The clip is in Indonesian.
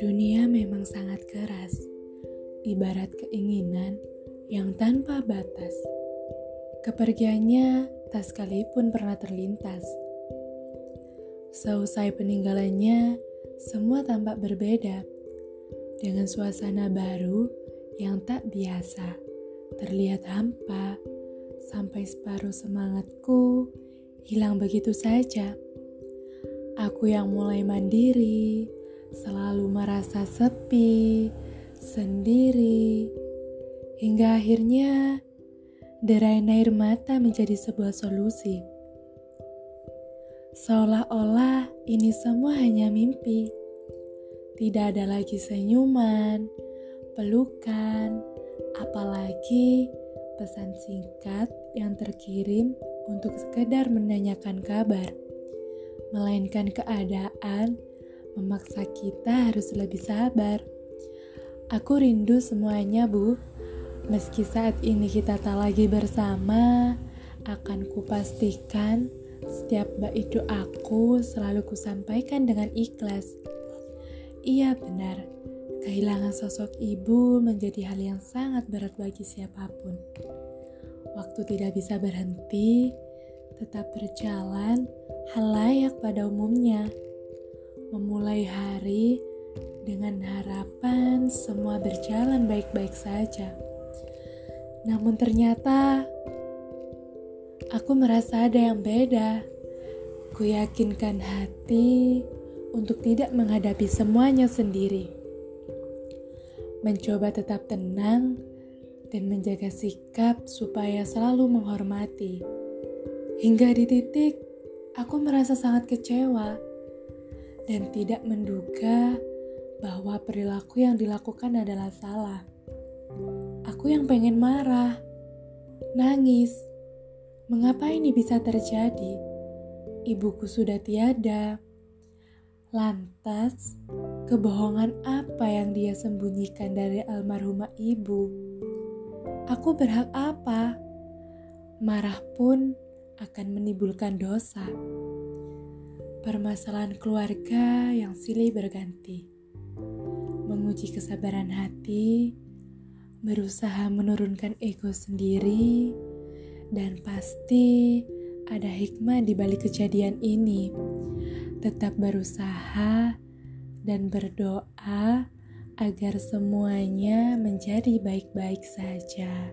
Dunia memang sangat keras, ibarat keinginan yang tanpa batas. Kepergiannya tak sekalipun pernah terlintas. Seusai peninggalannya, semua tampak berbeda dengan suasana baru yang tak biasa. Terlihat hampa, sampai separuh semangatku hilang begitu saja. Aku yang mulai mandiri, selalu merasa sepi, sendiri, hingga akhirnya derai air mata menjadi sebuah solusi. Seolah-olah ini semua hanya mimpi. Tidak ada lagi senyuman, pelukan, apalagi pesan singkat yang terkirim untuk sekedar menanyakan kabar, melainkan keadaan memaksa kita harus lebih sabar. Aku rindu semuanya, Bu. Meski saat ini kita tak lagi bersama, akan kupastikan setiap bait aku selalu kusampaikan dengan ikhlas. Iya benar, kehilangan sosok ibu menjadi hal yang sangat berat bagi siapa pun. Waktu tidak bisa berhenti, tetap berjalan hal layak pada umumnya memulai hari dengan harapan semua berjalan baik-baik saja. Namun ternyata aku merasa ada yang beda. Ku yakinkan hati untuk tidak menghadapi semuanya sendiri. Mencoba tetap tenang dan menjaga sikap supaya selalu menghormati. Hingga di titik aku merasa sangat kecewa dan tidak menduga bahwa perilaku yang dilakukan adalah salah. Aku yang pengen marah, nangis. Mengapa ini bisa terjadi? Ibuku sudah tiada. Lantas, kebohongan apa yang dia sembunyikan dari almarhumah ibu? Aku berhak apa? Marah pun akan menimbulkan dosa permasalahan keluarga yang silih berganti. Menguji kesabaran hati, berusaha menurunkan ego sendiri, dan pasti ada hikmah di balik kejadian ini. Tetap berusaha dan berdoa agar semuanya menjadi baik-baik saja.